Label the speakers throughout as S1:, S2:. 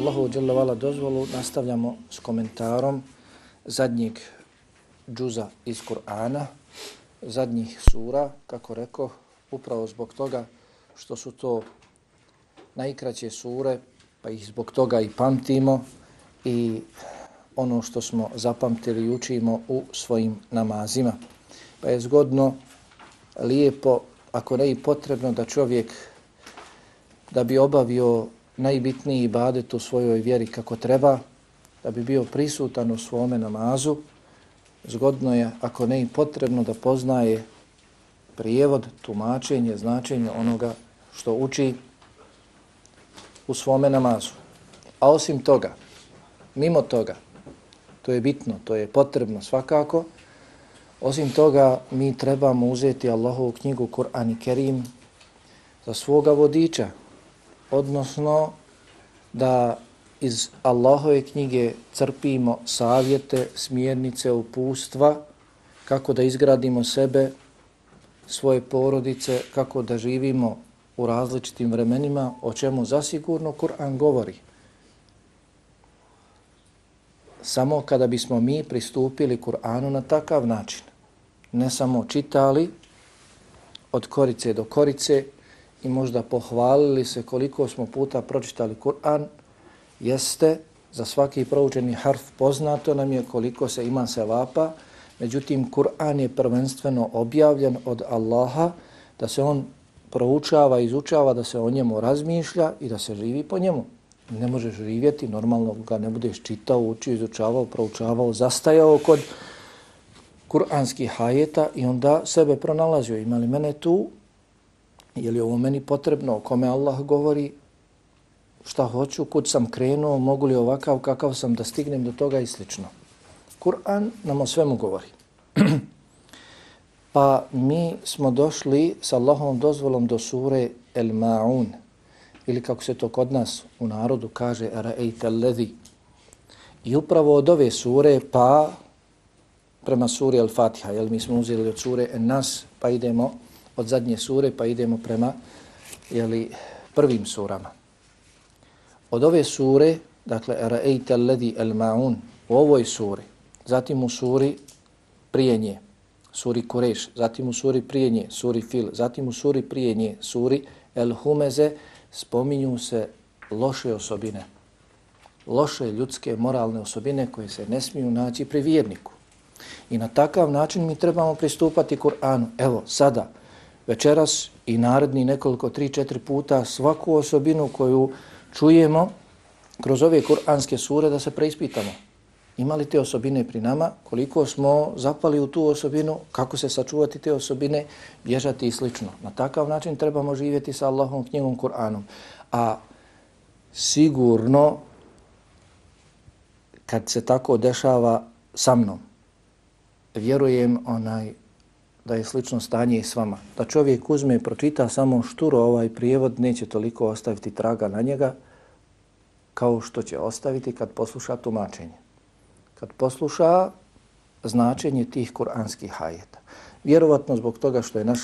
S1: Allahu dželle dozvolu nastavljamo s komentarom zadnjeg džuza iz Kur'ana, zadnjih sura, kako rekao, upravo zbog toga što su to najkraće sure, pa ih zbog toga i pamtimo i ono što smo zapamtili učimo u svojim namazima. Pa je zgodno, lijepo, ako ne i potrebno da čovjek da bi obavio najbitniji ibadet u svojoj vjeri kako treba, da bi bio prisutan u svome namazu, zgodno je, ako ne i potrebno, da poznaje prijevod, tumačenje, značenje onoga što uči u svome namazu. A osim toga, mimo toga, to je bitno, to je potrebno svakako, osim toga mi trebamo uzeti Allahovu knjigu Kur'an i Kerim za svoga vodiča, odnosno da iz Allahove knjige crpimo savjete, smjernice, upustva, kako da izgradimo sebe, svoje porodice, kako da živimo u različitim vremenima, o čemu zasigurno Kur'an govori. Samo kada bismo mi pristupili Kur'anu na takav način, ne samo čitali od korice do korice i možda pohvalili se koliko smo puta pročitali Kur'an, jeste za svaki proučeni harf poznato nam je koliko se ima sevapa, međutim Kur'an je prvenstveno objavljen od Allaha da se on proučava, izučava, da se o njemu razmišlja i da se živi po njemu. Ne možeš živjeti, normalno ga ne budeš čitao, učio, izučavao, proučavao, zastajao kod kuranskih hajeta i onda sebe pronalazio. Ima li mene tu? Je li ovo meni potrebno? O kome Allah govori? Šta hoću? Kud sam krenuo? Mogu li ovakav kakav sam da stignem do toga i slično? Kur'an nam o svemu govori. Pa mi smo došli sa Allahovom dozvolom do sure El Ma'un, ili kako se to kod nas u narodu kaže, Ra'ejte ledhi. I upravo od ove sure pa prema suri El Fatiha, jel mi smo uzeli od sure En Nas, pa idemo od zadnje sure, pa idemo prema jeli, prvim surama. Od ove sure, dakle, Ra'ejte ledi El Ma'un, u ovoj suri, zatim u suri prije nje, suri Kureš, zatim u suri prije nje, suri Fil, zatim u suri prije nje, suri El Humeze, spominju se loše osobine, loše ljudske moralne osobine koje se ne smiju naći pri vjerniku. I na takav način mi trebamo pristupati Kur'anu. Evo, sada, večeras i naredni nekoliko, tri, četiri puta svaku osobinu koju čujemo kroz ove kur'anske sure da se preispitamo imali te osobine pri nama, koliko smo zapali u tu osobinu, kako se sačuvati te osobine, bježati i slično. Na takav način trebamo živjeti sa Allahom knjigom Kur'anom. A sigurno, kad se tako dešava sa mnom, vjerujem onaj da je slično stanje i s vama. Da čovjek uzme i pročita samo šturo ovaj prijevod, neće toliko ostaviti traga na njega, kao što će ostaviti kad posluša tumačenje kad posluša značenje tih kuranskih hajeta. Vjerovatno zbog toga što je naš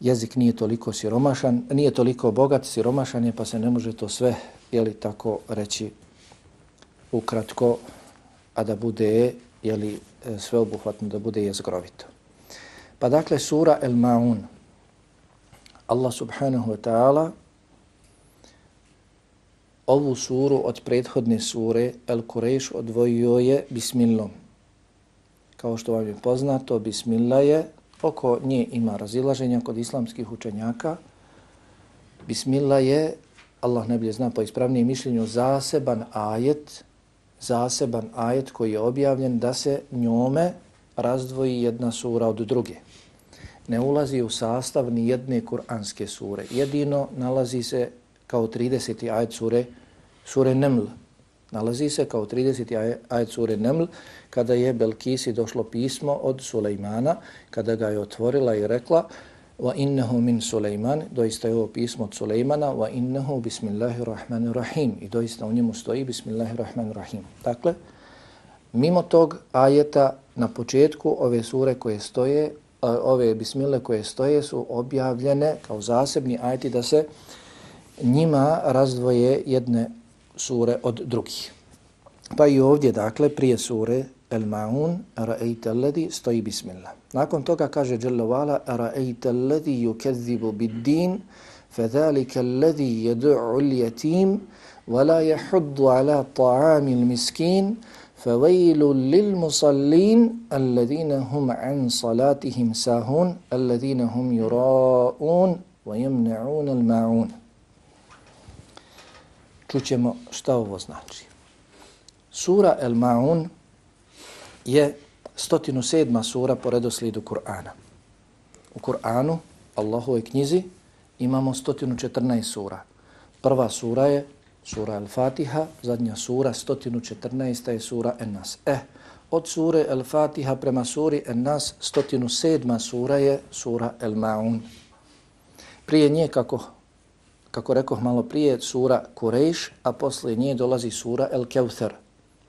S1: jezik nije toliko siromašan, nije toliko bogat, siromašan je pa se ne može to sve, jeli tako reći ukratko, a da bude jeli, sveobuhvatno, da bude jezgrovito. Pa dakle, sura El Ma'un, Allah subhanahu wa ta'ala ovu suru od prethodne sure El Kureš odvojio je Bismillom. Kao što vam je poznato, Bismillah je, oko nje ima razilaženja kod islamskih učenjaka. Bismillah je, Allah ne bilje zna po ispravnijem mišljenju, zaseban ajet, zaseban ajet koji je objavljen da se njome razdvoji jedna sura od druge. Ne ulazi u sastav ni jedne kuranske sure. Jedino nalazi se kao 30. ajet sure, sure Neml. Nalazi se kao 30. ajet sure Neml kada je Belkisi došlo pismo od Sulejmana, kada ga je otvorila i rekla wa innahu min Sulejman, doista je ovo pismo od Sulejmana, wa innahu bismillahirrahmanirrahim. I doista u njemu stoji bismillahirrahmanirrahim. Dakle, mimo tog ajeta na početku ove sure koje stoje, ove bismile koje stoje su objavljene kao zasebni ajeti da se njima razdvoje jedne sure od drugih. Pa i ovdje, dakle, prije sure El Ma'un, Ra'ejte alladi, stoji bismillah. Nakon toga kaže Jalla Vala, Ra'ejte alladi yukezibu bid din, fedhalika alladi jedu'u l-jatim, ولا يحض على طعام المسكين فويل للمصلين الذين هم عن صلاتهم ساهون الذين هم يراءون ويمنعون الماعون Čućemo šta ovo znači. Sura El Ma'un je 107. sura po redoslijedu Kur'ana. U Kur'anu, Allahove knjizi, imamo 114 sura. Prva sura je sura Al-Fatiha, zadnja sura, 114. je sura En-Nas. Eh, od sure Al-Fatiha prema suri En-Nas, 107. sura je sura El-Ma'un. Prije nje, kako, kako rekoh malo prije, sura Kurejš, a poslije nje dolazi sura El-Kevther.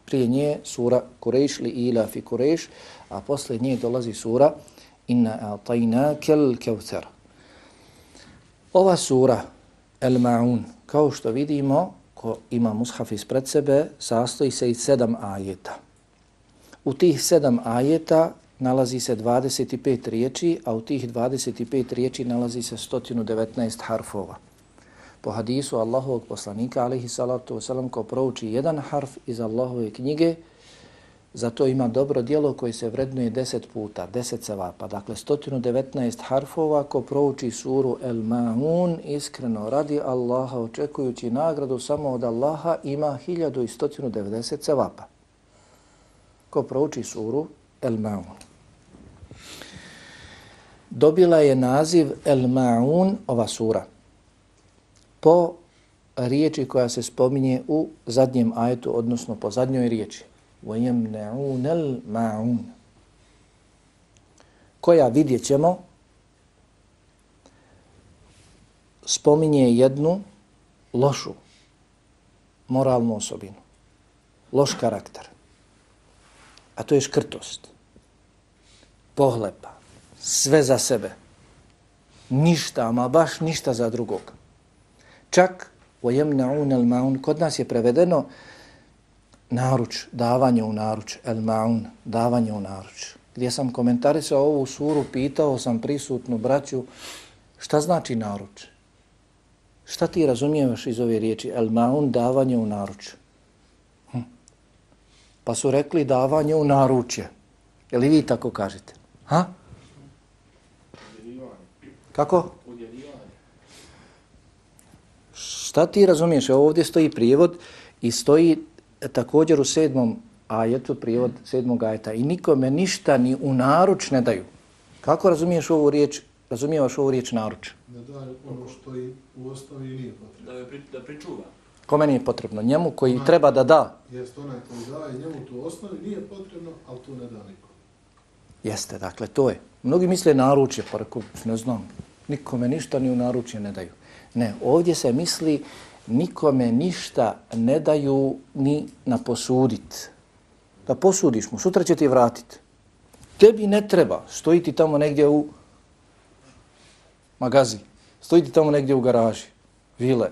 S1: Prije nje sura Kurejš li ila fi Kurejš, a poslije nje dolazi sura Inna atajna kel Kevther. Ova sura El-Ma'un, kao što vidimo, ko ima mushaf ispred sebe, sastoji se iz sedam ajeta. U tih sedam ajeta nalazi se 25 riječi, a u tih 25 riječi nalazi se 119 harfova. Po hadisu Allahovog poslanika, alaihi salatu wasalam, ko prouči jedan harf iz Allahove knjige, Zato ima dobro dijelo koje se vrednuje 10 puta, 10 sevapa. Dakle, 119 harfova ko prouči suru El Ma'un iskreno radi Allaha očekujući nagradu samo od Allaha ima 1190 sevapa. Ko prouči suru El Ma'un. Dobila je naziv El Ma'un ova sura po riječi koja se spominje u zadnjem ajetu, odnosno po zadnjoj riječi. وَيَمْنَعُونَ الْمَعُونَ koja vidjet ćemo spominje jednu lošu moralnu osobinu, loš karakter, a to je škrtost, pohlepa, sve za sebe, ništa, ama baš ništa za drugog. Čak وَيَمْنَعُونَ الْمَعُونَ kod nas je prevedeno naruč, davanje u naruč, el maun, davanje u naruč. Gdje sam komentarisao ovu suru, pitao sam prisutnu braću, šta znači naruč? Šta ti razumijevaš iz ove riječi? El maun, davanje u naruč. Hm. Pa su rekli davanje u naručje. Je li vi tako kažete? Ha? Kako? Šta ti razumiješ? Ovdje stoji prijevod i stoji također u sedmom ajetu, prijevod sedmog ajeta, i nikome ništa ni u naruč ne daju. Kako razumiješ ovu riječ, razumijevaš ovu riječ naruč?
S2: Da daju ono što i u osnovi nije potrebno.
S3: Da, pri, da pričuva.
S1: Kome nije potrebno? Njemu koji onaj, treba da da.
S2: Jeste onaj koji daje, njemu to u osnovi nije potrebno, ali to ne da niko.
S1: Jeste, dakle, to je. Mnogi misle naručje, pa rekao, ne znam, nikome ništa ni u naručje ne daju. Ne, ovdje se misli nikome ništa ne daju ni na posudit. Da posudiš mu, sutra će ti vratiti. Tebi ne treba, stojiti tamo negdje u magazi, stojiti tamo negdje u garaži, vile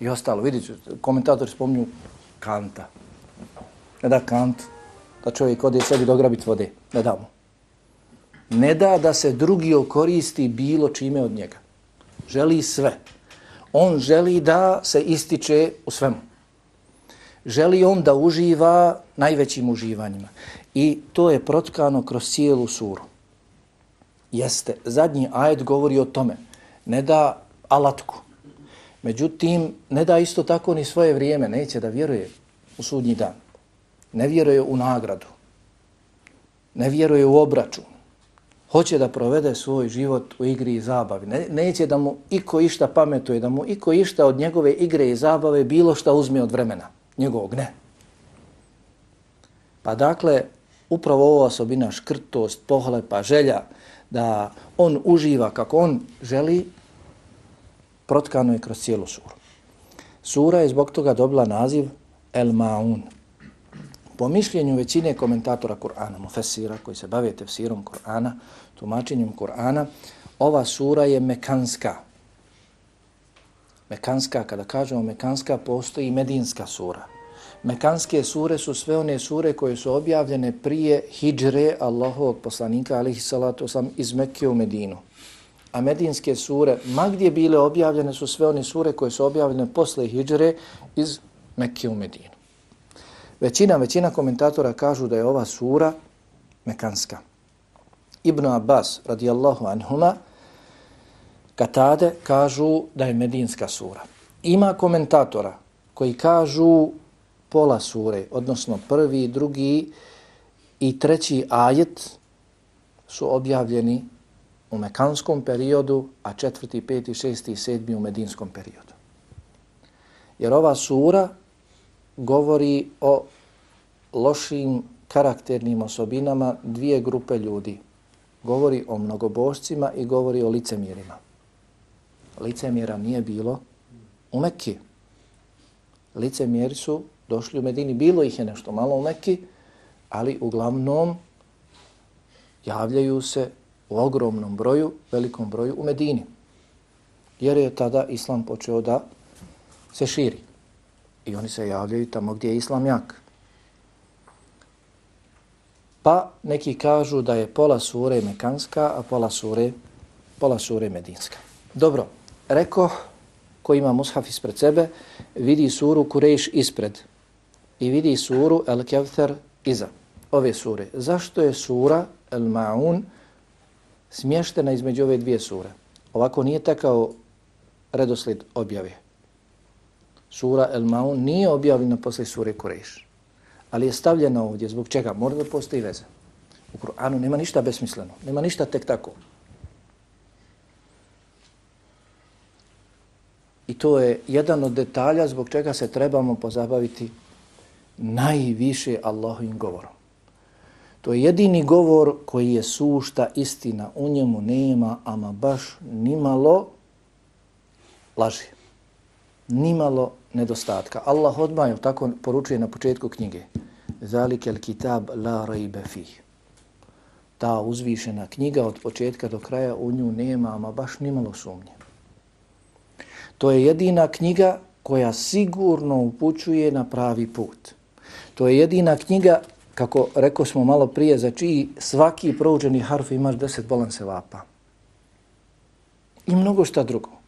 S1: i ostalo. Vidite, komentatori spominju kanta. Ne da kant, da čovjek ode sebi dograbit vode, ne da mu. Ne da da se drugi okoristi bilo čime od njega. Želi sve on želi da se ističe u svemu. Želi on da uživa najvećim uživanjima. I to je protkano kroz cijelu suru. Jeste, zadnji ajet govori o tome. Ne da alatku. Međutim, ne da isto tako ni svoje vrijeme. Neće da vjeruje u sudnji dan. Ne vjeruje u nagradu. Ne vjeruje u obračun hoće da provede svoj život u igri i zabavi. Ne, neće da mu iko išta pametuje, da mu iko išta od njegove igre i zabave bilo šta uzme od vremena. Njegovog ne. Pa dakle, upravo ova osobina škrtost, pohlepa, želja da on uživa kako on želi, protkano je kroz cijelu suru. Sura je zbog toga dobila naziv El Ma'un, Po mišljenju većine komentatora Kur'ana, mufesira koji se bave tefsirom Kur'ana, tumačenjem Kur'ana, ova sura je mekanska. Mekanska, kada kažemo Mekanska, postoji i Medinska sura. Mekanske sure su sve one sure koje su objavljene prije hijdžre Allahovog poslanika, alihi salatu sam, iz Mekke u Medinu. A medinske sure, ma gdje bile objavljene, su sve one sure koje su objavljene posle hijdžre iz Mekke u Medinu. Većina, većina komentatora kažu da je ova sura mekanska. Ibn Abbas, radijallahu anhuma, Katade kažu da je medinska sura. Ima komentatora koji kažu pola sure, odnosno prvi, drugi i treći ajet su objavljeni u mekanskom periodu, a četvrti, peti, šesti i sedmi u medinskom periodu. Jer ova sura govori o lošim karakternim osobinama dvije grupe ljudi. Govori o mnogobošcima i govori o licemjerima. Licemjera nije bilo u Mekki. Licemjeri su došli u Medini. Bilo ih je nešto malo u Mekki, ali uglavnom javljaju se u ogromnom broju, velikom broju u Medini. Jer je tada Islam počeo da se širi. I oni se javljaju tamo gdje je Islam jak. Pa neki kažu da je pola sure mekanska, a pola sure, pola sure medinska. Dobro, reko ko ima mushaf ispred sebe, vidi suru Kurejš ispred i vidi suru El Kevther iza ove sure. Zašto je sura El Ma'un smještena između ove dvije sure? Ovako nije takao redoslijed objave. Sura El Ma'un nije objavljena posle sure Kureš, ali je stavljena ovdje. Zbog čega? Mora da postoji veza. U Kur'anu nema ništa besmisleno. Nema ništa tek tako. I to je jedan od detalja zbog čega se trebamo pozabaviti najviše Allahovim govorom. To je jedini govor koji je sušta istina. U njemu nema, ama baš nimalo laži. Nimalo nedostatka. Allah odmah tako poručuje na početku knjige. Zalike kitab la rajbe fih. Ta uzvišena knjiga od početka do kraja u nju nema, ama baš nimalo sumnje. To je jedina knjiga koja sigurno upućuje na pravi put. To je jedina knjiga, kako rekao smo malo prije, za čiji svaki proučeni harf imaš deset bolan vapa. I mnogo šta drugo.